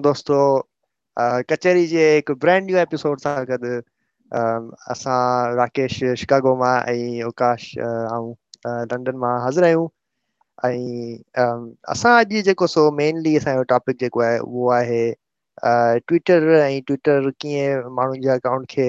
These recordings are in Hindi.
दोस्तो कचहरी असां राकेश शिकागो मां ऐं अवकाशन मां हाज़िर आहियूं टॉपिक जेको आहे उहो आहे ट्विटर ऐं ट्विटर कीअं माण्हुनि जे अकाउंट खे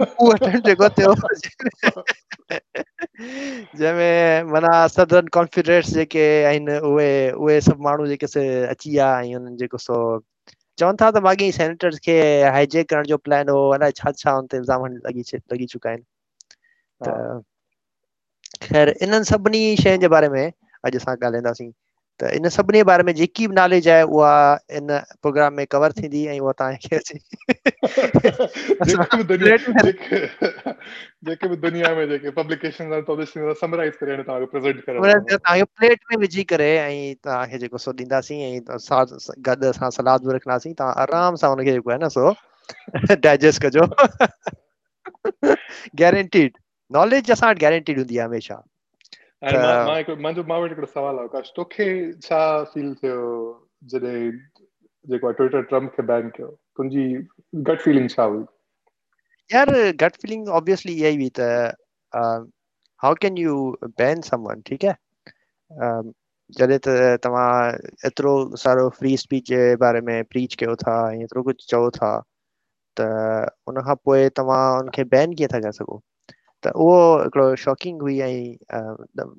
जंहिंमें माना आहिनि उहे उहे सभु माण्हू जेके अची विया ऐं चवनि था त बाक़ी सेनेटर्स खे प्लैन छा छा लॻी चुका आहिनि इन्हनि सभिनी शयुनि जे बारे में अॼु असां ॻाल्हाईंदासीं त इन सभिनी बारे में जेकी बि नॉलेज आहे उहा इन प्रोग्राम में कवर थींदी ऐं उहा तव्हांखे सलाद बि रखंदासीं तव्हां आराम सां जेको आहे न सो डाइजेस्ट कजो गैरंटीड नॉलेज असां वटि गैरंटीड हूंदी आहे हमेशह जॾहिं त तव्हां एतिरो कुझु चओ था त उनखां पोइ तव्हांखे बैन कीअं था करे सघो त उहो हिकिड़ो शॉकिंग हुई ऐं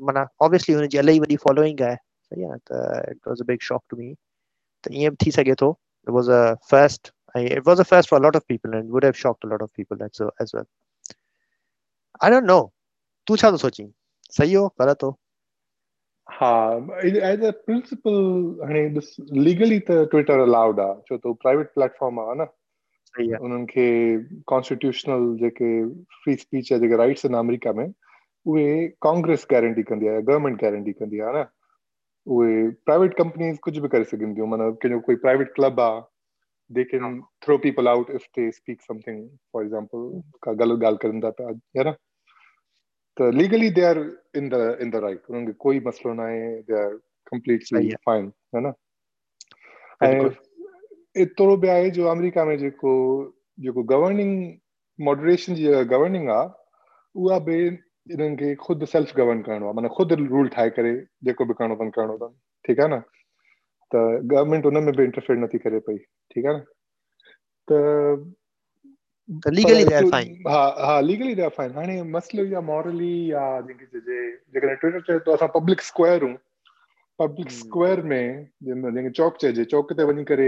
माना ऑब्वियसली हुनजी इलाही वॾी फॉलोइंग आहे सही आहे त it was a big shock to me त ईअं बि थी सघे थो इट वॉज़ अ फर्स्ट ऐं it was a first for lot of people and would have shocked lot of people as well I don't know तूं छा थो सोचीं सही हो ग़लति हो हा एज अ प्रिंसिपल हाणे ॾिस लीगली त ट्विटर अलाउड आहे छो त प्राइवेट प्लेटफॉर्म आहे न सही उन्हनि खे कॉन्स्टिट्यूशनल जेके फ्री स्पीच जा जेके राइट्स आहिनि अमेरिका में उहे कांग्रेस गारंटी कंदी आहे गवर्नमेंट गारंटी कंदी आहे न उहे प्राइवेट कंपनीज़ कुझु बि करे सघनि थियूं माना कंहिंजो कोई प्राइवेट क्लब आहे they can throw people out if they speak something for example का ग़लति ॻाल्हि करनि था पिया है ना त legally they are in the in the right उन्हनि खे कोई मसलो न आहे दे आर कंप्लीटली फाइन है ना तो एतिरो बि आहे जो अमेरिका में जेको जेको गवर्निंग मॉडरेशन जी गवर्निंग आहे उहा बि इन्हनि खे जेको बि करणो अथनि ठीकु आहे न त गवर्नमेंट उनमें बि इंटरफेर नथी करे पई ठीकु आहे न तवे चौक चइजे करे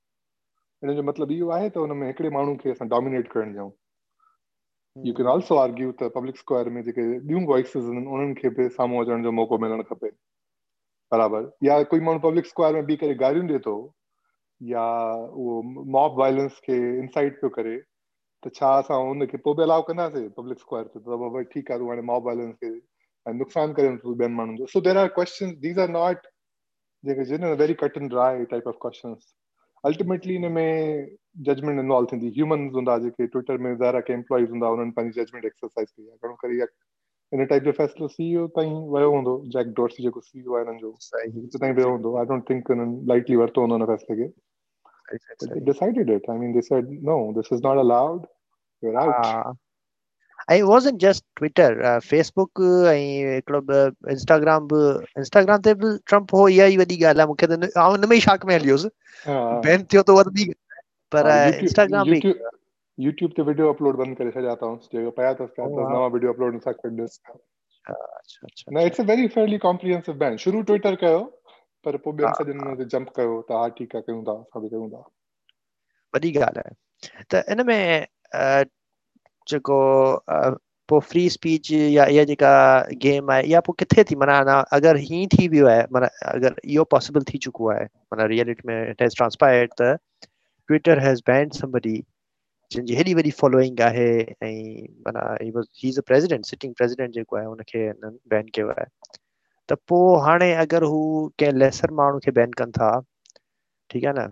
हिन जो मतिलब इहो आहे तऊ साम्हूं अचण जो मौको मिलण खपे बराबरि या कोई माण्हू पब्लिक सक्वायर में थो या उहो मॉप वायलेंस खे इन्साइट पियो करे त छा असांखे पोइ बि अलाओ कंदासीं अल्टीमेटली इन में जजमेंट इन्वॉल्व थींदी ह्यूमंस हूंदा जेके ट्विटर में ज़ारा के एम्प्लॉइज़ हूंदा उन्हनि पंहिंजी जजमेंट एक्सरसाइज़ कई आहे घणो करे इन टाइप जो फ़ैसिलो सीईओ ताईं वियो हूंदो जैक डोर्स जेको सीईओ आहे हिननि जो हुते ताईं वियो हूंदो आई डोंट थिंक हुननि लाइटली वरितो हूंदो हुन फ़ैसिले खे decided it. I mean, they said, no, this is not allowed. You're out. Ah. I wasn't just Twitter, uh, Facebook, ऐं हिकिड़ो ॿ इंस्टाग्राम बि इंस्टाग्राम ते बि ट्रम्प हो इहा ई वॾी ॻाल्हि आहे मूंखे त आउं हिन में ई शाक में हली वियुसि बैन थियो त उहा वॾी पर इंस्टाग्राम हाँ, बि uh, YouTube ते वीडियो अपलोड बंद करे छॾिया अथऊं जेको पिया अथसि पिया अथसि नवां वीडियो अपलोड नथा कंदुसि अच्छा अच्छा न it's a very fairly comprehensive ban शुरू ट्विटर कयो पर पोइ ॿियनि सॼनि में जंप कयो त तो हा ठीकु आहे कयूं था असां बि कयूं था वॾी ॻाल्हि आहे त तो, इन में जेको पोइ फ्री स्पीच या इहा जेका गेम आहे या पोइ किथे थी माना अञा अगरि हीअं थी वियो आहे माना अगरि इहो पॉसिबल थी चुको आहे माना रिएलिटी में ट्विटर जंहिंजी हेॾी वॾी फॉलोइंग आहे ऐं माना बैन कयो आहे त पोइ हाणे अगरि हू कंहिं लेसर माण्हू खे बैन कनि था ठीकु आहे न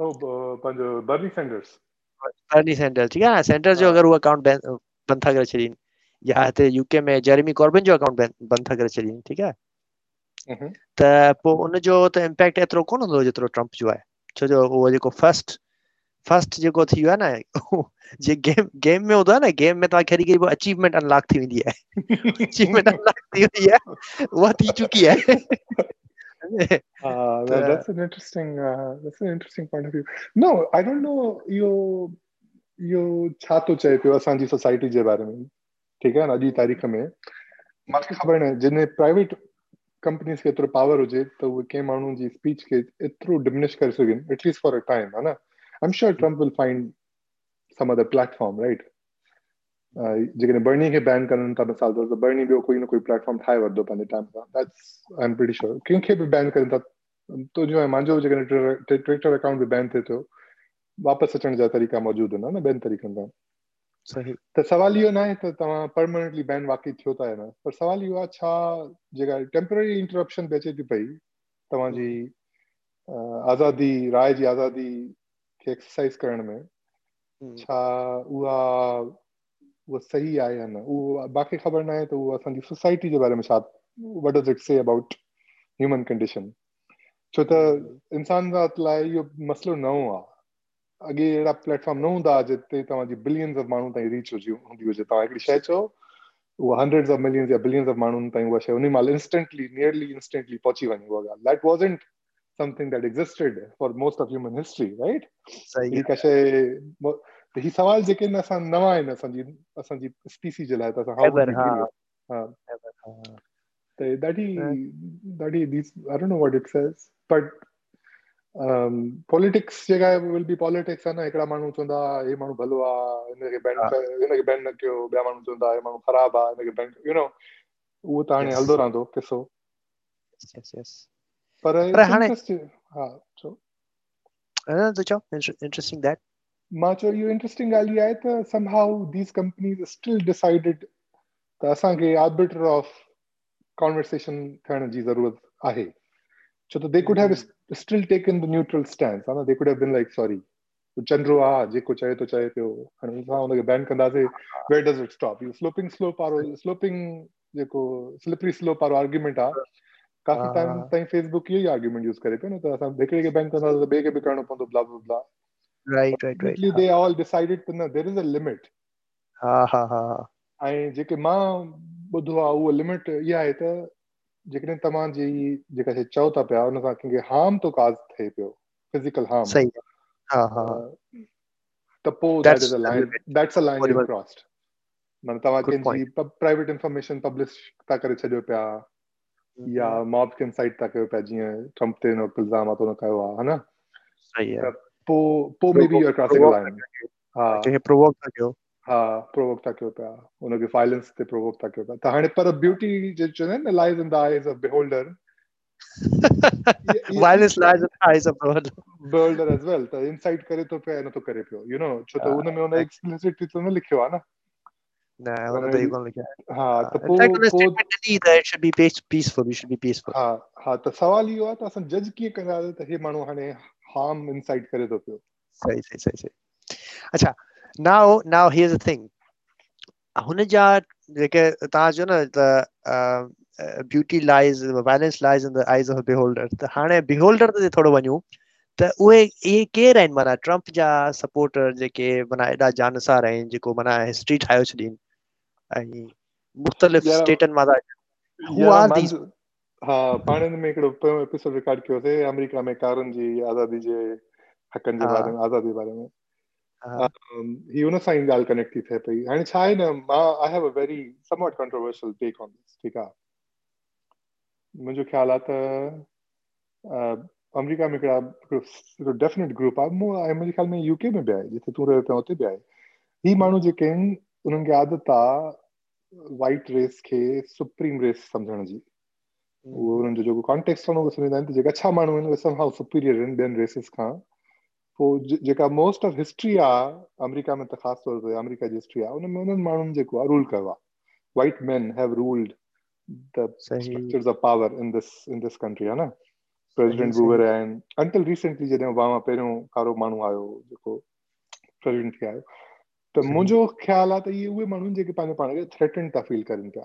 बर्नी oh, सैंडर्स uh, ठीक है ना सैंडर्स जो हाँ। अगर वो अकाउंट बंद था कर चली यहाँ थे यूके में जेरेमी कॉर्बिन जो अकाउंट बंद था कर चली ठीक है हम्म। तो उन तो तो जो जो जो थी गेम गेम में गेम में अचीवमेंट अनलॉक थी अचीवमेंट अनलॉक थी थी चुकी uh, that, uh, that's an interesting uh, that's an interesting point of view. No, I don't know you यो छा तो चए पियो असांजी सोसाइटी जे बारे में ठीकु आहे न अॼु जी तारीख़ में मूंखे ख़बर न जिन प्राइवेट कंपनीस खे एतिरो पावर हुजे त उहे कंहिं माण्हुनि जी स्पीच खे एतिरो डिमिनिश करे सघनि एटलीस्ट फॉर अ टाइम है ना I am sure Trump will find some other platform right जेकॾहिं बर्नी खे बैन कनि था मिसाल तौर ते बर्नी ॿियो कोई न कोई प्लेटफॉर्म ठाहे वरितो पंहिंजे टाइम सां that's I am pretty sure कंहिंखे बि बैन कनि था तो जो आहे मुंहिंजो जेकॾहिं ट्विटर ट्विटर अकाउंट बि बैन थिए थो वापसि अचण जा तरीक़ा मौजूदु हूंदा न ॿियनि तरीक़नि सां सही त तो सवाल इहो न आहे त तव्हां परमानेंटली बैन वाक़ई थियो था या न पर सवाल इहो आहे छा जेका टेम्पररी इंटरप्शन बि अचे थी पई तव्हांजी हम्म। आज़ादी राय जी आज़ादी खे एक्सरसाइज़ करण में हम्म। छा अच्छा, उहा उहो सही आहे या न उहो बाक़ी ख़बर न आहे त उहो असांजी सोसाइटी जे बारे में छा what does it say about human condition छो त इंसान ज़ात लाइ इहो मसलो नओं आहे अॻे अहिड़ा प्लेटफॉर्म न हूंदा हुआ जिते तव्हांजी बिलियंस ऑफ माण्हुनि ताईं रीच हुजे हूंदी हुजे तव्हां हिकिड़ी शइ चओ उहा हंड्रेड्स ऑफ मिलियंस या बिलियंस ऑफ माण्हुनि ताईं उहा शइ उन महिल इंस्टेंटली नियरली इंस्टेंटली पहुची वञे उहा ॻाल्हि that wasn't something that existed for most of human history right सही का शइ त तो ही सवाल जेके न असां नवा आहिनि असांजी असांजी स्पीसीज लाइ त असां हाउ त ॾाढी ॾाढी this I don't know what it says but politics जेका विल बी पॉलिटिक्स आहे न हिकिड़ा माण्हू चवंदा हे माण्हू भलो आहे हिनखे बैन हिनखे बैन न कयो ॿिया माण्हू चवंदा हे माण्हू ख़राबु आहे हिनखे बैन यू नो उहो त तो हाणे हलंदो रहंदो किसो पर हाणे हा चओ न चओ interesting that March or your interesting ॻाल्हि आहे त somehow these companies still decided त तो असांखे arbiter of conversation थियण जी ज़रूरत आहे छो त they could have still taken the neutral stance हा न they could have been like sorry चंड्रो आहे जेको चए थो चए पियो हाणे असां हुनखे बैन कंदासीं वेयर डज़ इट स्टॉप इहो स्लोपिंग स्लोप वारो स्लोपिंग जेको स्लिपरी स्लोप वारो आर्ग्यूमेंट आहे काफ़ी टाइम ताईं फेसबुक इहो ई आर्ग्यूमेंट यूज़ करे पियो न त असां हिकिड़े खे बैन कंदासीं त ॿिए खे बि करिणो पवंदो blah blah Right, right, right. They all decided there is a limit. to मां ॿुधो आहे उहो लिमिट इहा आहे त जेकॾहिं तव्हांजी जेका चओ था पिया तव्हांजी पिया पो पो में भी यू क्रॉसिंग लाइन हां कहीं प्रोवोक था क्यों हां प्रोवोक था क्यों पे उन लोग फाइलेंस ते प्रोवोक था क्यों था हाणे पर ब्यूटी जे है ना lies in the eyes of beholder violence lies in the eyes of beholder beholder as well तो इनसाइड करे तो पे न तो करे पियो यू नो छो त उन में उन तो न लिखियो आहे न No, I don't know you're going to get. तो पो तो पो तो हाँ, हाँ, तो that it should be peaceful. You should be peaceful. हाँ हाँ तो सवाल ये हुआ तो असन जज कीअं कंदा त हे माण्हू हाणे जानसार आहिनि जेको माना हिस्ट्री ठाहे छॾींदा हाँ पाणिनि में एपिसोड रिकॉर्ड अमेरिका में जी आज़ादी जे जे बारे में आज़ादी बारे में ही पई I have a very controversial take on this America में डेफिनेट ग्रुप ख़्याल में यूके में जिथे ही आदत आ वाइट रेस के सुप्रीम रेस सम्झण जी स्ट्री आहे पहिरियों कारो माण्हू आयो जेको प्रेसिडेंट थी आयो त मुंहिंजो ख़्याल आहे त इहे उहे माण्हू जेके पंहिंजे पाण खे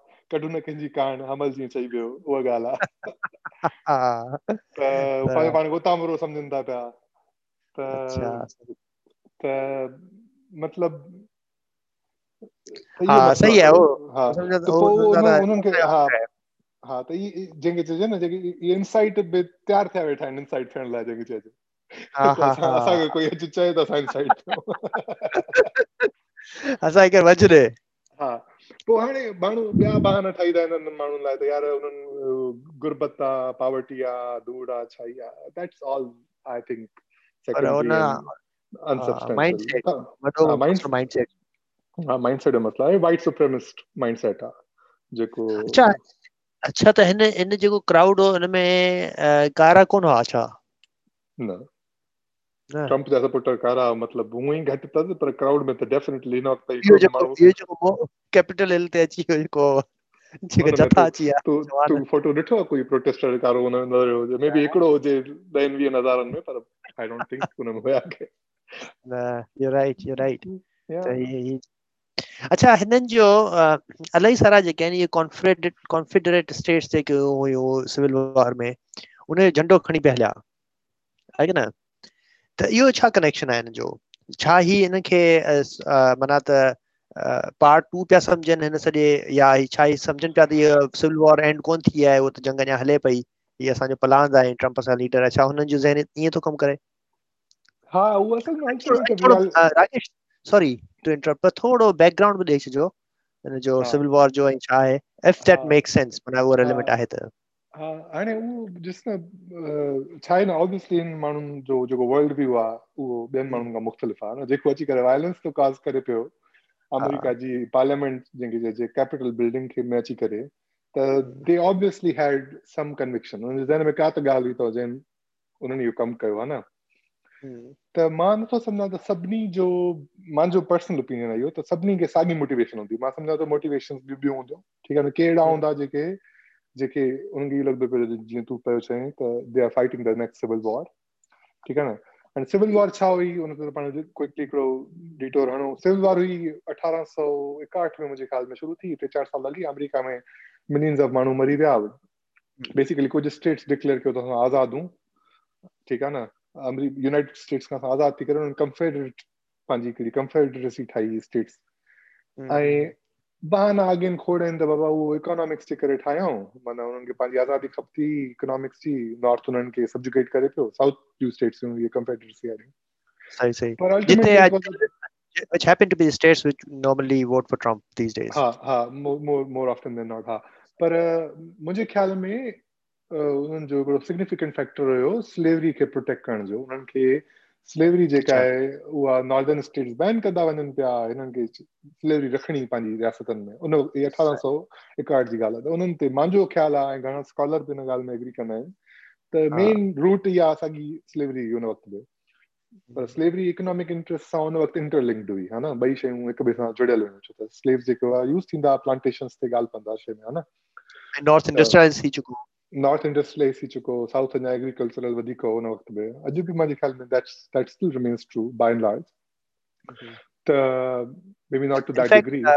पिया जंहिंखे चइजे लाइ पोइ हाणे माण्हू ॿिया बहाना ठाहींदा आहिनि हिननि माण्हुनि लाइ त यार उन्हनि गुरबत आहे पावर्टी आहे धूड़ आहे छा आहे that's all I think mindset जो मसला आहे वाइट सुप्रीमिस्ट माइंडसेट आहे जेको अच्छा अच्छा त हिन हिन जेको क्राउड हो हाँ। ट्रंप जैसे पुटर कारा मतलब वो ही घटित था पर क्राउड में तो डेफिनेटली न अॻिते जो ये जो वो कैपिटल हिल अच्छी हुई को ठीक है जथा अच्छी है तो तू फोटो देखो कोई प्रोटेस्टर कारो हुन में नज़र हुजे मे बी एकड़ो हो हुजे ॾहनि भी हज़ारनि में पर आई डोंट थिंक हुन में हुया के न यू राइट यू राइट त ही अच्छा हिननि जो इलाही सारा जेके आहिनि इहे कॉन्फिडेट कॉन्फिडरेट स्टेट्स जेके हुयूं सिविल वॉर में उन झंडो खणी पिया हलिया आहे की न इहो छा कनेक्शन आहे हा हाणे उहो ॾिस न छा आहे न ऑब्वियसली हिन माण्हुनि जो जेको वर्ल्ड व्यू आहे उहो ॿियनि माण्हुनि खां मुख़्तलिफ़ आहे जेको अची करे वायलेंस थो काज़ करे पियो अमेरिका जी पार्लियामेंट जंहिंखे चइजे कैपिटल बिल्डिंग खे में अची करे त they obviously had some conviction conviction ज़हन में का त ॻाल्हि हुई त हुजे उन्हनि इहो कमु कयो आहे न त मां नथो सम्झां त सभिनी जो मुंहिंजो पर्सनल ओपिनियन आहे इहो त सभिनी खे साॻी मोटिवेशन हूंदी मां सम्झां थो मोटिवेशन ॿियूं हूंदियूं ठीकु आहे न केड़ा हूंदा जेके जेके उनके ये लगदो पियो जीअं तू पियो चईं त they are fighting the next civil war ठीक है ना एंड सिविल वॉर छा हुई हुन ते पाण क्विकली हिकिड़ो डिटोर हणो सिविल वॉर हुई अठारह सौ एकहठि में मुझे ख़्याल में शुरू थी टे चारि साल लगी अमेरिका में मिलियंस ऑफ मानु मरी विया बेसिकली कुछ स्टेट्स डिक्लेयर कयो असां आज़ाद हूं है ना अमेरिका यूनाइटेड स्टेट्स का आज़ाद थी करे हुननि कंफेडरेट पंहिंजी हिकिड़ी कंफेडरेसी ठाही स्टेट्स हम्म, हम्म। आई बहाना बानागिन खोड़ेन त बाबा उहो इकोनॉमिक्स जे करे ठाहियां माना उन्हनि खे पंहिंजी आज़ादी खपती इकोनॉमिक्स जी नॉर्थ उन्हनि खे सब्जुकेट करे पियो साउथ यू स्टेट्स में कंपेटिटर्स यार सही सही पर which happen to be the states which normally vote for trump these days ha ha more more, more often than not ha par mujhe khayal mein में jo significant factor significant slavery ke protect karn jo करण ke स्लेवरी जेका आहे उहा नॉर्दन स्टेट्स बैन कंदा वञनि पिया हिननि खे स्लेवरी रखणी पंहिंजी रियासतनि में उन अठारह सौ एकहठि जी ॻाल्हि आहे त उन्हनि ते मुंहिंजो ख़्यालु आहे ऐं घणा स्कॉलर बि हिन ॻाल्हि में एग्री कंदा आहिनि त मेन रूट इहा असांजी स्लेवरी हुई वक़्त में पर स्लेवरी इकोनॉमिक इंट्रेस्ट सां उन वक़्तु इंटरलिंक्ड हुई हा न ॿई शयूं हिक ॿिए सां जुड़ियल हुयूं छो त स्लेव जेको आहे यूज़ थींदा प्लांटेशन ते ॻाल्हि कंदा शइ में हा न north industrialized si chuko south an agricultural vadiko no khbe aju bhi mari khayal mein that's that still remains true by and large maybe not to that degree uh,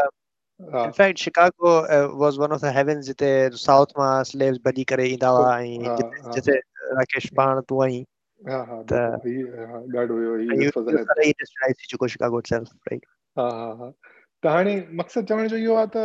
ah. in fact, Chicago uh, was one of the heavens जिते South में slaves बड़ी करे इंदावा oh, आई ah, जिते ah. राकेश पान तो आई तो God वो ये सारे industrialized चुको Chicago itself right हाँ हाँ हाँ तो हाँ नहीं मकसद जमाने जो ये आता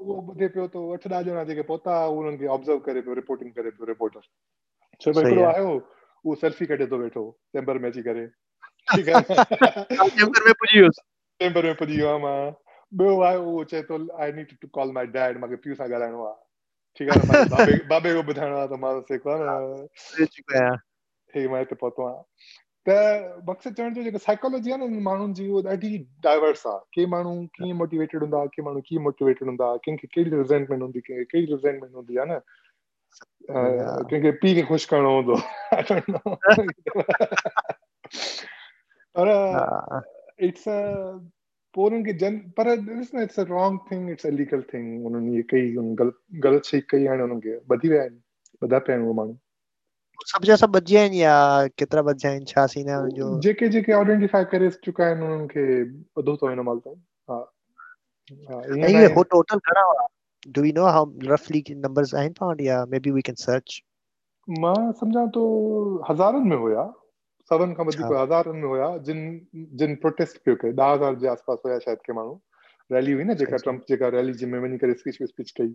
उहो ॿुधे पियो त अठ ॾह ॼणा जेके पहुता उन्हनि खे ऑब्ज़र्व करे पियो रिपोर्टिंग करे पियो रिपोर्टर छो भई हिकिड़ो आयो उहो सेल्फी कढे थो वेठो चेंबर में अची करे चेंबर में पुॼी वियो चेंबर में पुॼी वियो मां ॿियो आयो उहो चए थो I need to call my dad मूंखे पीउ सां ॻाल्हाइणो आहे ठीकु आहे बाबे बाबे आहे जेका साइकोलॉजी आहे न माण्हुनि जी माण्हू कीअं मोटीवेटेड हूंदा के माण्हू कीअं मोटीवेटेड हूंदा पीउ खे ख़ुशि करिणो हूंदो पर ॾिस इलिंग ग़लति शइ कई आहिनि उहे माण्हू सब जा सब बजिया गया या कितना बजिया जाए छियासी ने जो जेके जेके आइडेंटिफाई कर चुका है उन्होंने के दो तो ना मालूम हां हाँ, नहीं ये हो टोटल करा हुआ डू वी नो हाउ रफली नंबर्स आइन फाउंड या maybe we can search मैं समझा तो हजारन में होया सदन का वधीक मतलब अच्छा। हज़ारनि में होया जिन जिन प्रोटेस्ट पे के ॾह हज़ार जे आसपास होया शायद के मानो रैली हुई ना जेका ट्रंप अच्छा। जेका रैली जिम में वञी कर स्पीच स्पीच कई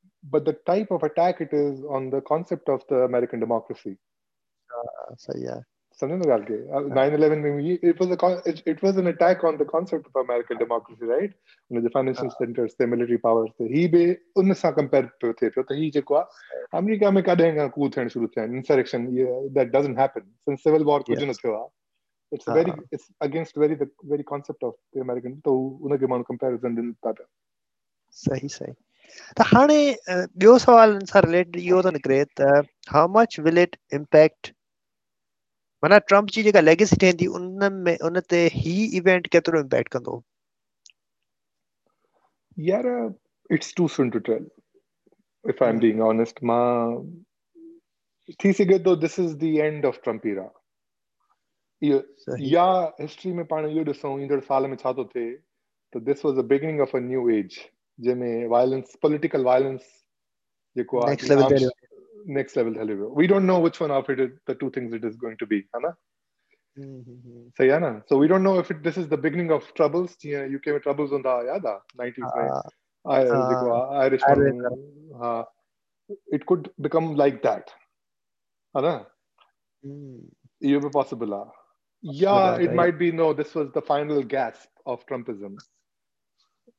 but the type of attack it is on the concept of the American democracy. Uh, so yeah. Something like that. 9/11, it was a it was an attack on the concept of American democracy, right? You the financial uh. centers, the military powers. The hebe, be unsa compared to the to he America me kade hanga shuru thayn insurrection that doesn't happen since civil war kuch nahi thewa. It's very it's against very the very concept of the American. So unke man comparison din tata. Sahi sahi. तो हाँ बो सवाल रिलेटेड यो तो निकरे त how much will it impact माना ट्रम्प की जो लेगेसी ठहंदी उनमें उन ही इवेंट केतिरो इम्पैक्ट कंदो यार it's too soon to tell if I am being honest मां थी सिगे तो this is the end of Trump era इहो या हिस्ट्री में पाण यो दिसो इंदर साल में छा थो थिए त this was the beginning of a new age जंहिंमें वायलेंस पॉलिटिकल वायलेंस जेको आहे नेक्स्ट लेवल हली वियो we don't know which one of it is the two things it is going to be है ना सही आहे न so we don't know if it this is the beginning of troubles जीअं यूके में ट्रबल्स हूंदा हुआ यादि आहे नाइंटीज़ में जेको आहे आयरिश हा it could become like that है ना इहो बि पॉसिबल आहे या it might be no this was the final gasp of Trumpism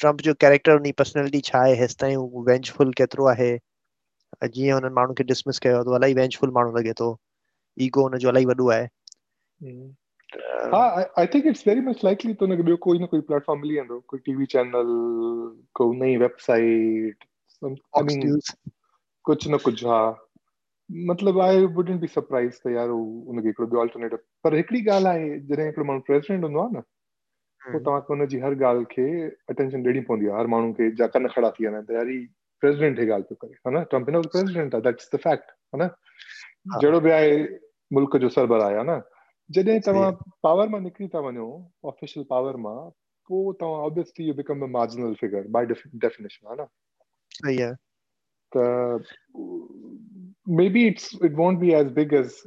Trump जो कैरेक्टर हुन जी पर्सनैलिटी छा आहे हेसिताईं हू वेंजफुल केतिरो आहे जीअं हुननि माण्हुनि खे डिसमिस कयो त इलाही वेंजफुल माण्हू लॻे थो ईगो हुनजो इलाही वॾो आहे हा I think it's very much likely त हुनखे ॿियो कोई न कोई प्लेटफॉर्म मिली वेंदो कोई टीवी चैनल को नई वेबसाइट कुछ न कुछ हा मतलब आई वुडंट बी सरप्राइज़ त यार उनखे हिकिड़ो ॿियो ऑल्टरनेटिव पर हिकिड़ी ॻाल्हि आहे जॾहिं हिकिड़ो माण्हू प्रेसिडेंट हूंदो आहे न हम्म। पोइ तव्हांखे हुनजी हर ॻाल्हि खे अटेंशन ॾियणी पवंदी आहे हर माण्हू खे जा कन खड़ा थी वेंदा आहिनि त यार प्रेसिडेंट हे ॻाल्हि पियो करे हा न ट्रम्प हिन प्रेसिडेंट आहे दैट्स द फैक्ट हा न जहिड़ो बि आहे मुल्क जो सरबर आहे हा न जॾहिं तव्हां पावर मां निकिरी था वञो ऑफिशियल पावर मां पोइ तव्हां obviously you become a marginal figure by definition हा न सही आहे त maybe it's it won't be as big as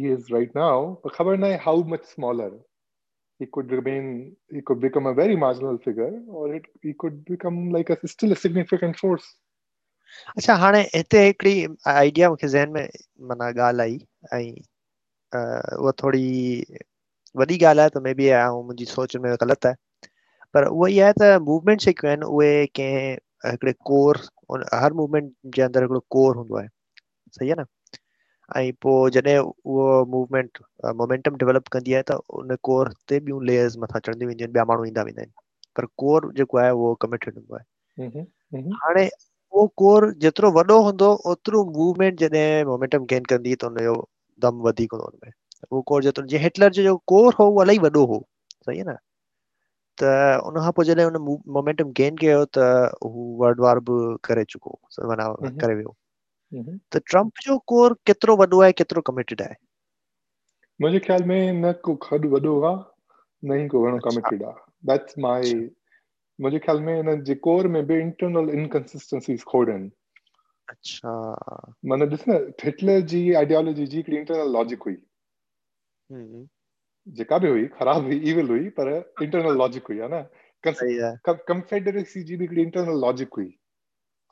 he is right now पर ख़बर न आहे how much smaller could could become become a a a very marginal figure, or like still significant force. अच्छा हाणे हिते हिकिड़ी आइडिया वॾी ॻाल्हि आहे मुंहिंजी सोच में ग़लति आहे पर उहा आहे त मूवमेंट जेकियूं आहिनि उहे कंहिं हिकिड़े जे अंदरि कोर हूंदो आहे सही आहे न ऐं पोइ जॾहिं उहो मूवमेंट मोमेंटम डेवलप कंदी आहे त उन कोर ते चढ़ंदी वेंदियूं ईंदा वेंदा आहिनि पर कोर जेको आहे उहो कमिटेड हूंदो आहे हाणे उहो कोर जेतिरो वॾो हूंदो ओतिरो मूवमेंट जॾहिं मोमेंटम गेन कंदी त दम वधीक हूंदो उहो कोर जेतिरो हिटलर जो कोर हो इलाही वॾो हो सही आहे न त उन खां पोइ जॾहिं मोमेंटम गेन कयो त हू वर्ड वार बि करे चुको करे वियो जेका बि हुई ख़राब हुईवल हुई पर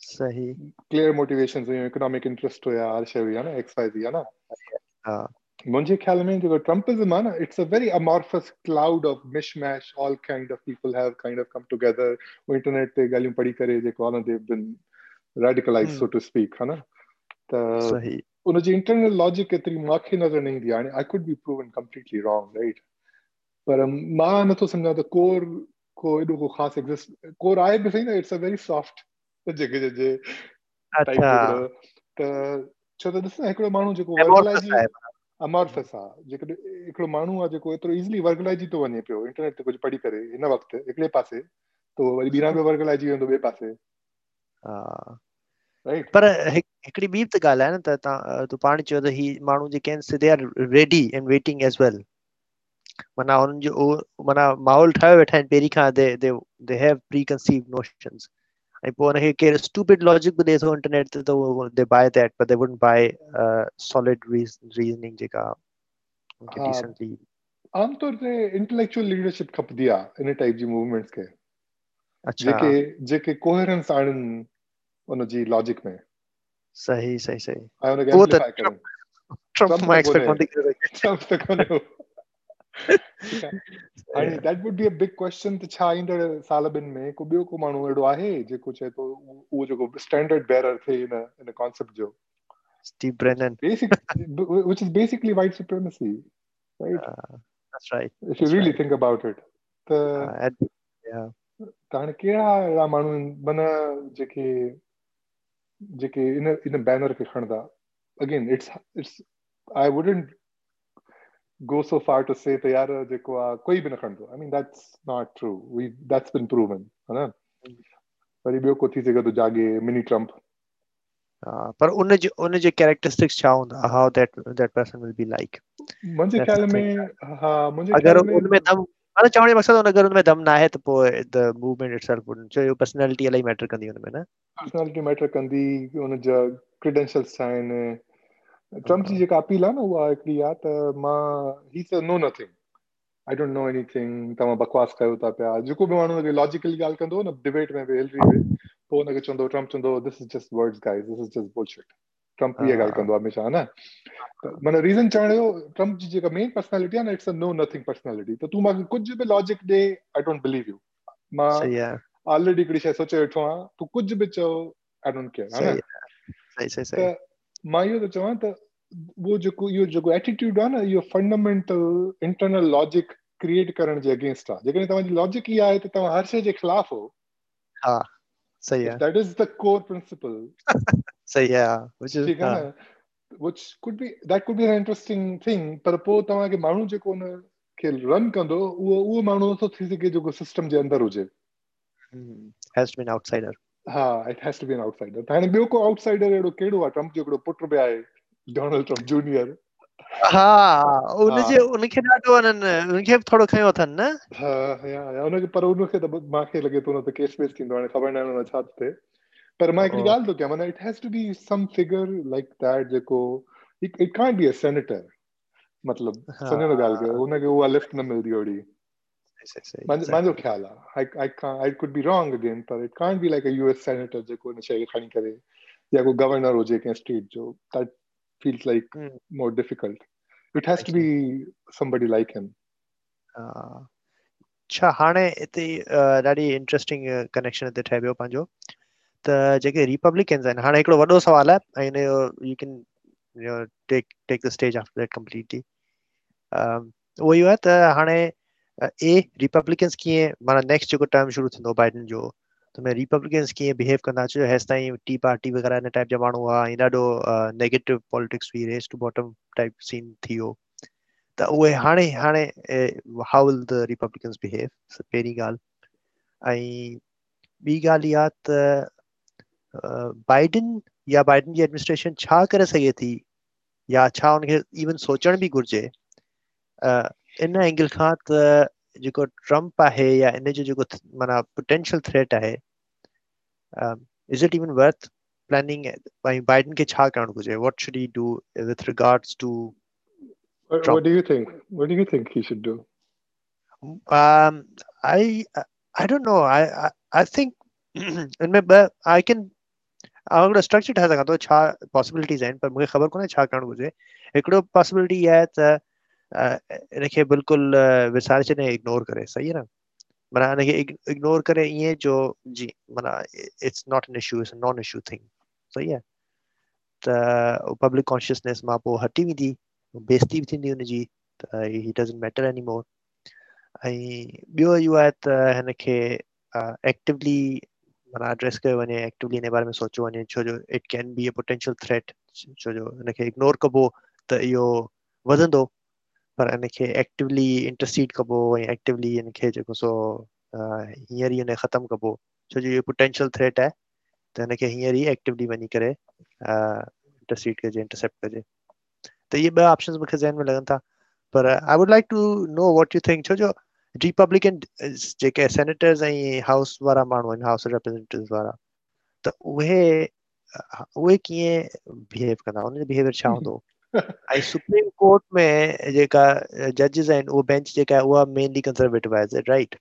सही क्लियर मोटिवेशन हुई इकोनॉमिक इंटरेस्ट हुया हर शइ हुई आहे ना एक्स वाई ज़ी आहे न हा मुंहिंजे ख़्याल में जो ट्रम्पिज़म है ना it's a very amorphous cloud of mishmash all kind of people have kind of come together वो इंटरनेट पे ॻाल्हियूं पड़ी करे जेको आहे न दे बिन रेडिकलाइज सो टू स्पीक है ना तो सही उन उनजी इंटरनल लॉजिक एतिरी माखे नज़र नहीं दिया आहे I could be proven completely wrong right पर मां न तो समझा द तो कोर को एडो को खास एग्ज़िस्ट कोर आहे बि सही न इट्स अ वेरी सॉफ्ट माहौल ठाहियो वेठा आहिनि I want to a stupid logic but there's on internet they buy that but they wouldn't buy uh, solid reason, reasoning jika unke हाँ, decently आमतौर पे इंटेलेक्चुअल लीडरशिप खपदिया इन टाइप जी मूवमेंट्स के अच्छा जेके जेके कोहेरेंस आणन उन जी लॉजिक में सही सही सही आई वांट टू एम्प्लीफाई करन ट्रम्प माय एक्सपेक्ट कोन दिख रहा है ट्रम्प तो कोन okay. and that would be a big question त छा ईंदड़ साल ॿिनि में को ॿियो को माण्हू अहिड़ो आहे जेको चए थो उहो जेको स्टैंडर्ड बेरर थिए इन इन कॉन्सेप्ट जो Steve Brennan basic which is basically white supremacy right uh, that's right if you that's really right. think about it त uh, yeah त हाणे कहिड़ा अहिड़ा माण्हू माना जेके जेके इन इन बैनर खे खणंदा again it's it's I wouldn't go so far to say that yaar jeko koi bhi khando i mean that's not true we that's been proven hai na par ibyo ko thi se to jaage mini trump ah, par un je un je characteristics cha how that that person will be like mun je kal mein ha mun je agar un mein dam ana chawan maqsad un agar un mein dam na hai to the movement itself wouldn't cha personality alai matter kandi un mein na personality matter kandi un credentials Trump ji जेका अपील आहे न उहा हिकिड़ी आहे त मां ही से no nothing I don't know anything तव्हां बकवास कयो था पिया जेको बि माण्हू लॉजिकली ॻाल्हि कंदो न डिबेट में बि हिलरी में पोइ हुनखे चवंदो ट्रम्प चवंदो this is just words guys this is just bullshit Trump इहा ॻाल्हि कंदो आहे हमेशह न त माना रीज़न चवण जो ट्रम्प जी जेका मेन पर्सनैलिटी आहे न it's a no nothing personality त तूं मूंखे कुझु बि लॉजिक ॾे आई डोंट बिलीव यू मां ऑलरेडी हिकिड़ी शइ सोचे वेठो आहियां तूं कुझु बि चओ आई डोंट केयर हा मां इहो थो चवां त वो जेको इहो जेको एटीट्यूड आहे न इहो फंडामेंटल इंटरनल लॉजिक क्रिएट करण जे अगेंस्ट आहे जेकॾहिं तव्हांजी लॉजिक इहा आहे त तव्हां हर शइ जे ख़िलाफ़ हो हा सही आहे that is the core principle सही आहे which is which could be that could be an interesting thing पर पो तव्हां खे माण्हू जेको उन खे रन कंदो उहो उहो माण्हू नथो थी सघे जेको सिस्टम जे अंदरि हुजे हैज बीन आउटसाइडर हा it has to be an outsider त हाणे ॿियो को आउटसाइडर अहिड़ो कहिड़ो आहे ट्रम्प जो हिकिड़ो पुट डोनाल्ड ट्रम्प जूनियर हा उन जे उन के डाटो न उन के थोड़ो खयो थन न हा या उन के पर उन के त मूंखे लगे तो न तो केस वेस थींदो हाणे ख़बर न न उन छा पर मा एक ॻाल्हि हाँ। थो मतलब, हाँ। तो के माने it has to be some figure like that जे को it can't be a senator मतलब सने न गाल के उन के वो लिफ्ट न मिल दी ओड़ी मुंहिंजो ख़्यालु आहे I I I could be wrong again पर it can't be like a US senator जेको हिन शइ खे खणी करे या को गवर्नर हुजे कंहिं स्टेट जो that feels like hmm. more difficult. It has to be somebody like him. Uh, Chahane, it's uh, a very interesting uh, connection with the Tabio Panjo. The JK Republicans and Hanako Vado Savala, I know you can you take take the stage after that completely. Um, were you at the uh, A Republicans key? My next term should know Biden Joe. Republican कीअं बिहेव कंदा अचो हेसि ताईं टी पार्टी वग़ैरह हिन टाइप जा माण्हू आहे ॾाढो नैगेटिव पॉलिटिक्स हुई race to bottom type scene थी वियो त उहे हाणे पहिरीं ॻाल्हि ऐं ॿी ॻाल्हि इहा त बाइडिन बाइडन जी एडमिनिस्ट्रेशन छा करे सघे थी या छा हुनखे इवन सोचण बि घुरिजे इन एंगल खां त जेको ट्रम्प आहे या इन जो जेको माना पोटेंशियल थ्रेट आहे is it even worth planning भई बाइडन के छा करण गुजे what should he do with regards to what do you think what do you think he should do um i i don't know i i, I think in me i can अगरि स्ट्रक्चर ठाहे has a छा पॉसिबिलिटीज़ आहिनि पर मूंखे ख़बर कोन्हे छा करणु घुरिजे हिकिड़ो पॉसिबिलिटी इहा आहे इनखे बिल्कुल विसारे छॾे इग्नोर करे सही आहे न माना हिनखे इग्नोर करे ईअं जो जी माना it's not an issue it's non issue thing सही आहे त पब्लिक कॉन्शियसनेस मां पोइ हटी वेंदी बेस्ती बि थींदी हुनजी त ही डज़ंट मैटर एनी मोर ऐं ॿियो इहो आहे त हिनखे एक्टिवली माना एड्रेस कयो वञे एक्टिवली हिन बारे में सोचियो वञे छो जो it can be a potential threat छो जो हिनखे इग्नोर कबो त इहो वधंदो पर इनखे एक्टिवली इंटरसीड कबो ऐं एक्टिवली इनखे जेको सो ख़तमु कबो छो जो पोटेंशियल थ्रेट आहे त हिनखे हींअर इहे ॿ ऑपशन मूंखे I would like to know what छो जो रिपब्लिकन जेके सेनेटर्स ऐं उहे कीअं बिहेवर छा हूंदो आई सुप्रीम कोर्ट में जेका जजेस आहिनि उहो बेंच जेका आहे उहा मेनली कंज़र्वेटिव आहे राइट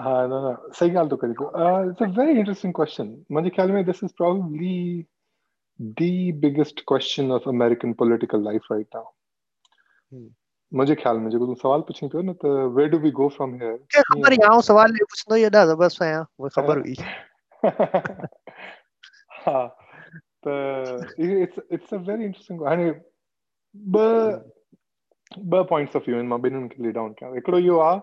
हा न न सही ॻाल्हि थो करे को it's a very interesting question मुंहिंजे ख़्याल में this is probably the biggest question of American political life right now मुझे ख्याल में जेको तुम सवाल पुछी पियो न त where do we go from here के खबर आहे आउं सवाल पुछंदो ई एॾा ज़बरदस्त आहियां मूंखे ख़बर हुई हां त इहे मां ॿिन्हिनि खे लीडाउन कयां हिकिड़ो इहो आहे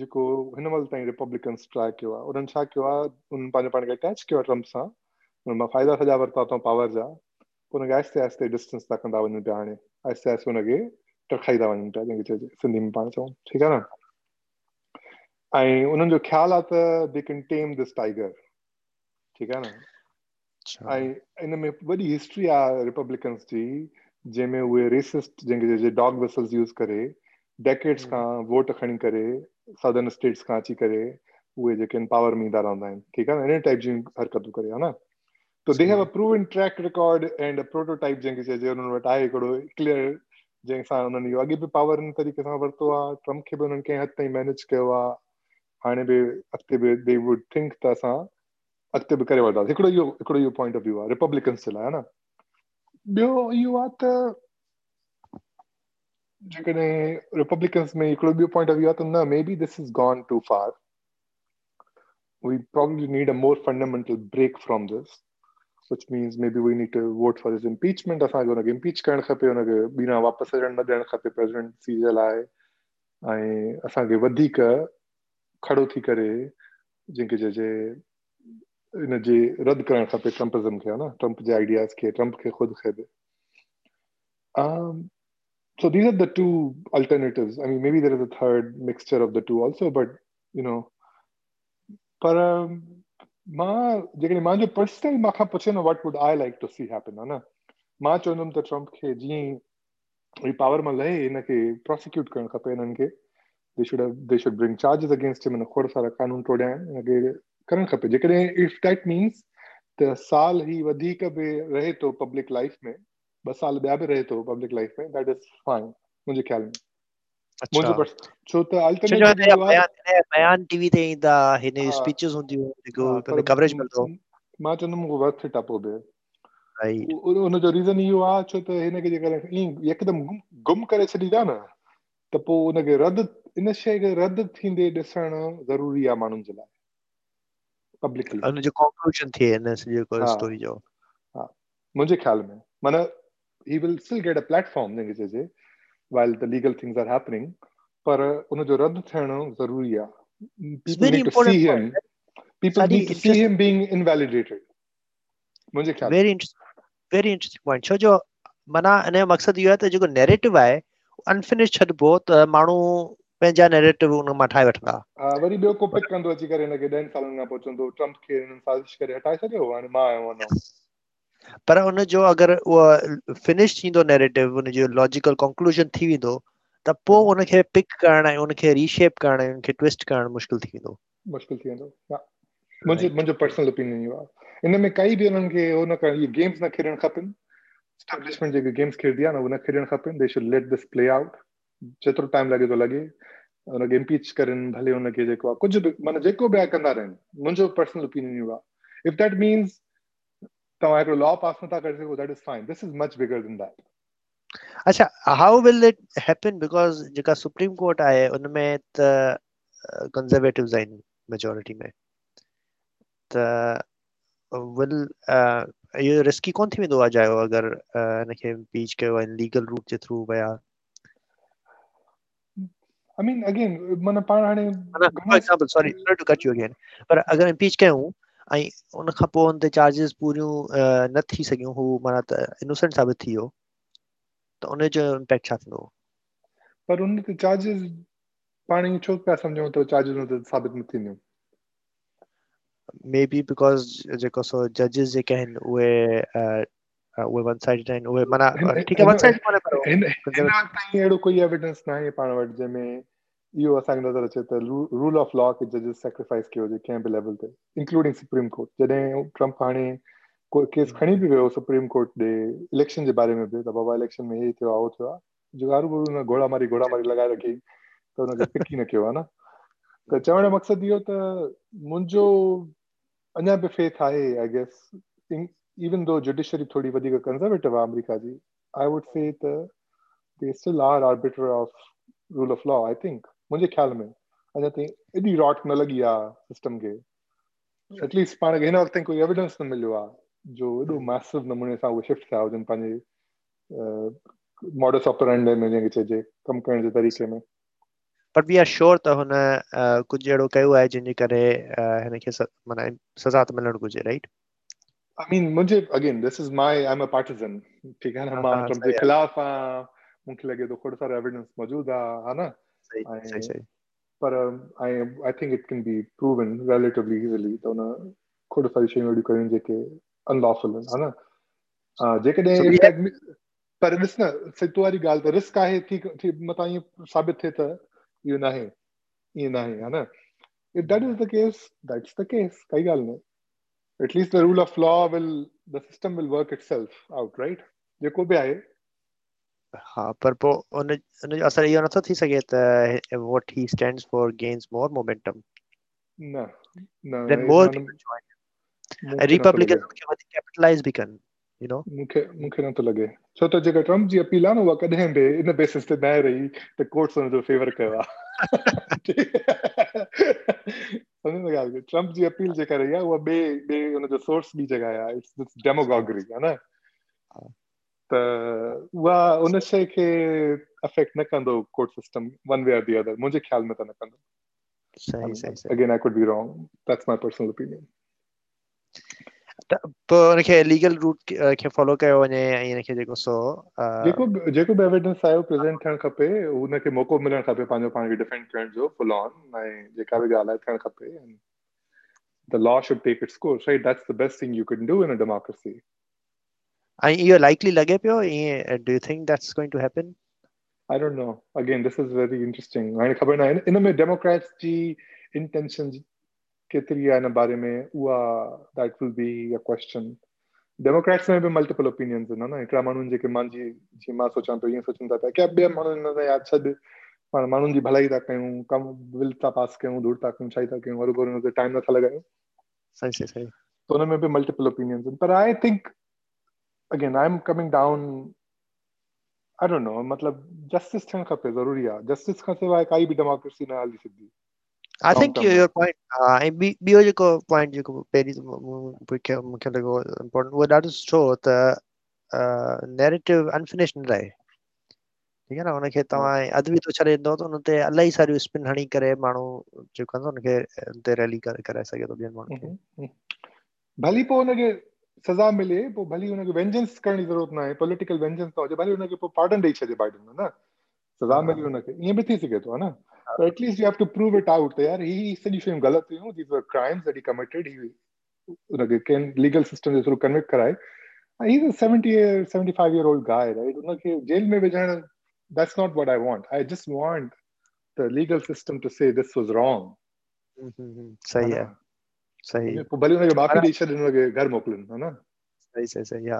जेको हिन महिल हुननि छा कयो आहे हुननि खे अटैच कयो आहे ट्रम्प सां हुन मां फ़ाइदा सॼा वरिता अथऊं पावर जा हुनखे आस्ते आस्ते डिस्टेंस था कंदा वञूं पिया हाणे आहिस्ते आहिस्ते हुनखे टखाई था वञनि पिया जंहिंखे सिंधी में पाण चऊं ठीकु आहे न ऐं उन्हनि जो ख़्यालु आहे त दे कैन टेम दिस ऐं इन में वॾी हिस्ट्री आहे रिपब्लिकन्स जी जंहिंमें उहे रेसिस्ट जंहिंखे चइजे डॉग वेसल्स यूस करे डेकेट्स खां वोट खणी करे सदर्न स्टेट्स खां अची करे उहे जेके आहिनि पावर में ईंदा रहंदा आहिनि ठीकु आहे न इन टाइप जूं हरकतूं करे हा न त they have a proven track record and a prototype जंहिंखे चइजे हुननि वटि आहे हिकिड़ो क्लियर जंहिंसां हुननि इहो अॻे बि पावर हिन तरीक़े सां वरितो आहे ट्रम्प खे बि हुननि कंहिं हद ताईं मैनेज कयो आहे हाणे बि अॻिते बि दे वुड थिंक त असां अॻिते बि करे वठंदासीं हिकिड़ो इहो हिकिड़ो इहो पॉइंट ऑफ व्यू आहे रिपब्लिकन्स जे लाइ है न ॿियो इहो आहे त जेकॾहिं रिपब्लिकन्स में हिकिड़ो ॿियो पॉइंट ऑफ व्यू आहे त न maybe this is gone too far we probably need a more fundamental break from this this, which means maybe we need to vote for his impeachment. असांखे हुनखे impeach करणु खपे हुनखे बिना वापसि अचणु न ॾियणु खपे प्रेसिडेंसी जे लाइ ऐं असांखे वधीक खड़ो थी करे जंहिंखे चइजे इन जे रद्द करणु खपे ट्रम्पिज़म खे हा न ट्रम्प जे आइडियाज़ खे ट्रम्प खे ख़ुदि खे बि so these are the two alternatives i mean maybe there is a third mixture of the two also but you know पर मां जेकॾहिं मुंहिंजो पर्सनल मूंखां पुछे न what would I like to see happen हा न मां चवंदुमि त ट्रम्प खे जीअं ई पावर मां लहे हिनखे प्रोसिक्यूट करणु खपे हिननि खे they should they should bring charges against him खोड़ सारा कानून टोड़िया आहिनि हिनखे करणु खपे जेकॾहिं बि रहे थो पब्लिक लाइफ में दैट इज फाइन मुंहिंजे ख़्याल में रद्द थींदे ॾिसणु ज़रूरी आहे माण्हुनि जे लाइ पब्लिकली અને જે કોન્ક્લુઝન થી એને જે કોઈ સ્ટોરી જો હા મુજે ખ્યાલ મે મને he will still get a platform ને કે જે while the legal things are happening પર ઉનો જો રદ થણો જરૂરી આ people need to see him people need to see him being invalidated मुझे ख्याल वेरी वेरी इंटरेस्टिंग पॉइंट छो जो मना अने मक़सद इहो आहे त जेको नैरेटिव आहे अनफिनिश्ड छॾिबो त माण्हू पंहिंजा नैरेटिव उन मां ठाहे वठंदा वरी ॿियो को पिक कंदो अची करे हिनखे ॾहनि सालनि खां पहुचंदो ट्रंप खे साज़िश करे हटाए छॾियो हाणे मां आयो वञो पर हुन जो अगरि उहो फिनिश थींदो नैरेटिव हुनजो लॉजिकल कंक्लूजन थी वेंदो त पोइ हुनखे पिक करण ऐं हुनखे रीशेप करण ऐं हुनखे ट्विस्ट करण मुश्किल थी वेंदो मुश्किल थी वेंदो मुंहिंजी मुंहिंजो पर्सनल ओपिनियन इहो आहे इन में काई बि हुननि खे उहो न करणु इहे गेम्स न खेॾणु खपनि एस्टेब्लिशमेंट जेके गेम्स खेॾंदी आहे न उहो न खेॾणु खपनि दे जेतिरो टाइम लॻे थो लॻे हुनखे इम्पीच करनि भले हुनखे जेको आहे कुझु बि माना जेको बि आहे कंदा रहनि मुंहिंजो पर्सनल ओपिनियन इहो आहे इफ दैट मीन्स तव्हां हिकिड़ो लॉ पास नथा करे सघो that is fine this is much bigger than that अच्छा how will it happen because जेका सुप्रीम कोर्ट आहे उनमें त कंजर्वेटिव्स आहिनि मेजॉरिटी में त विल इहो रिस्की कोन थी वेंदो आहे जायो अगरि हिनखे इम्पीच कयो ऐं लीगल रूट जे थ्रू विया I mean, again, मन पाण हाणे for example sorry sorry to cut you again पर अगर इंपीच कयूं ऐं उन खां पोइ उन ते चार्जिस पूरियूं न थी सघियूं हू माना त इनोसेंट साबित थी वियो त उन जो इम्पैक्ट छा थींदो पर उन ते चार्जिस पाण ई छो पिया सम्झूं त चार्जिस उन साबित न बिकॉज़ जेको सो Uh, uh, नज़र अचे hmm. खणी बि वियो सुप्रीम कोर्ट ॾे इलेक्शन जे बारे में बि थियो आहे हारून घोड़ा मारी घोड़ा मारी लॻाए रखी त चवण जो मक़सदु इहो त मुंहिंजो आहे even though judiciary thodi vadiga conservative Amerikaji, I would say the they still are arbiter of rule of law. I think मुझे ख्याल में I think एडी रॉट न लगी आ सिस्टम के एटलीस्ट पाण हिन वक़्तु ताईं कोई एविडेंस न मिलियो आहे जो एॾो मैसिव नमूने सां उहे शिफ्ट थिया हुजनि पंहिंजे मॉडस ऑपरेंडे में जंहिंखे चइजे कमु करण जे तरीक़े में बट वी आर श्योर त हुन कुझु अहिड़ो कयो आहे जंहिंजे करे हिन खे माना सज़ा त मिलणु घुरिजे राइट आई मीन मुझे again this is my I am a partisan. ठीक है ना मैं ट्रंप के खिलाफ मुझे लगे तो थोड़ा सारा एविडेंस मौजूद है है ना सही सही सही पर I I think it can be proven relatively easily तो ना थोड़ा सारी चीजें वीडियो करें जेके अनलॉफुल है ना हाँ, जेकॾहिं पर ॾिस न सिट वारी ॻाल्हि त रिस्क आहे थी थी मतां ईअं साबित थिए त इहो नाहे ईअं नाहे हा न if that is the case that's the case काई ॻाल्हि न at least the rule of law will the system will work itself out right जेको भी आए हा पर वो उन उन असर ये नथो थी सघे त what he stands for gains more momentum न न then more people join republicans खे वधीक capitalize बि कनि you know मूंखे मूंखे नथो लगे छो त जेका ट्रम्प जी अपील आहे न उहा कॾहिं बि इन बेसिस ते न रही त कोर्ट्स हुन जो फेवर कयो आहे समझ में आ गया ट्रम्प जी अपील जे कर रही है वो बे बे उन जो सोर्स भी जगह आहे इट्स दिस डेमोगॉगरी है ना हाँ। तो वो उन से के अफेक्ट न कंदो कोर्ट सिस्टम वन वे और द अदर मुझे ख्याल में तो न कंदो सही सही again I could be wrong that's my personal opinion पोइ हुनखे लीगल रूट खे फॉलो कयो वञे ऐं हिनखे जेको सो जेको जेको बि एविडेंस आहे उहो प्रेज़ेंट थियणु खपे हुनखे मौक़ो मिलणु खपे पंहिंजो पाण खे डिफेंड करण जो फुल ऑन ऐं जेका बि ॻाल्हि आहे थियणु खपे the law should take its course right that's the best thing you can do in a democracy ऐं इहो लाइकली लॻे पियो ईअं do you think that's going to happen I don't know again this is very interesting हाणे ख़बर बारे में Ua, that will be a question Democrats में भी मल्टीपल ओपिनियंस है ना हिकिड़ा माण्हुनि के मान जी मां सोचा तो ये सोचन था पिया की ॿियनि माण्हुनि हिन छद पर पाण जी भलाई था कयूं कम विल ता पास कयूं दूर था कयूं छा था कयूं और गोर ते टाइम था लॻायूं सही सही सही तो उनमें भी मल्टीपल ओपिनियंस पर I think again I am coming down I don't know मतलब जस्टिस थियणु खपे ज़रूरी है जस्टिस खां सवाइ काई भी डेमोक्रेसी न हली सघंदी I think your point I be be जो पॉइंट जो पेरी मुखे मुखे लगो इंपोर्टेंट वो that is show the narrative unfinished रह है ठीक है ना उनके hmm. तवा अदवी तो छरे दो तो उनते अलई सारी स्पिन हणी करे मानु जो कन उनके ते रैली कर कर सके तो बिन मानु hmm, hmm. भली पो उनके सजा मिले पो भली उनके वेंजेंस करनी जरूरत ना है पॉलिटिकल वेंजेंस तो भली उनके पो पार्डन दे छ बाइडन ना सजा मिले उनके ये भी थी सके तो ना so at least you have to prove it out. there. he said you should galat. You know, these were crimes that he committed. He legal system is convict karai. Uh, he's a 70 year, 75 year old guy, right? Jail general. that's not what I want. I just want the legal system to say this was wrong. सही mm-hmm. yeah. सही भले उन्हें माफी दी शायद घर मोकलन है ना सही सही सही या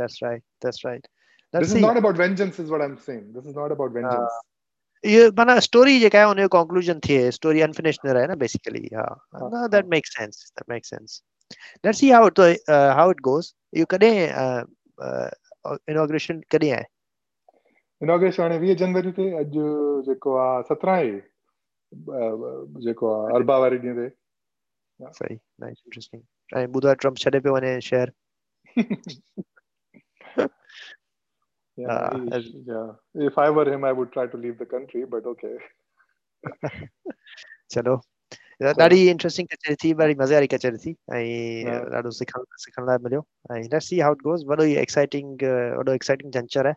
that's right that's right this is not about vengeance is what i'm saying this is not about vengeance ah. यो माना स्टोरी जेका आहे उनजो कंक्लूजन थिए स्टोरी अनफिनिश न रहे न बेसिकली हा that make sense that make sense let's see how it how it goes you कॾहिं इनॉग्रेशन कॾहिं आहे इनॉग्रेशन हाणे वीह जनवरी ते अॼु जेको आहे सत्रहं ई जेको आहे अरबा वारे ॾींहं ते सही नाइस इंट्रस्टिंग ऐं ॿुधो आहे ट्रम्प छॾे yeah, uh, yeah. If I were him, I would try to leave the country, but okay. Hello. That is interesting. very I Let's see how it goes. What exciting, uh, exciting juncture. Hai.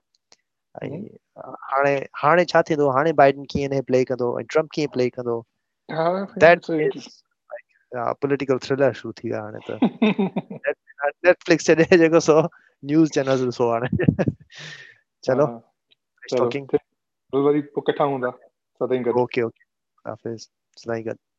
हाणे हाणे छा थींदो हाणे बाइडन play? हिन प्ले कंदो ऐं ट्रम्प कीअं प्ले कंदो पोलिटिकल थ्रिलर शुरू थी वियो हाणे त नेटफ्लिक्स जॾहिं जेको सो न्यूज चैनल्स ਸੋ ਆਣੇ ਚਲੋ ਟਾਕਿੰਗ ਰੋਜ਼ ਵਾਰੀ ਇਕੱਠਾ ਹੁੰਦਾ ਸਦਾ ਹੀ ਕਰ ਓਕੇ ਓਕੇ ਹਾਫਿਜ਼ ਸਲਾਈ ਕਰ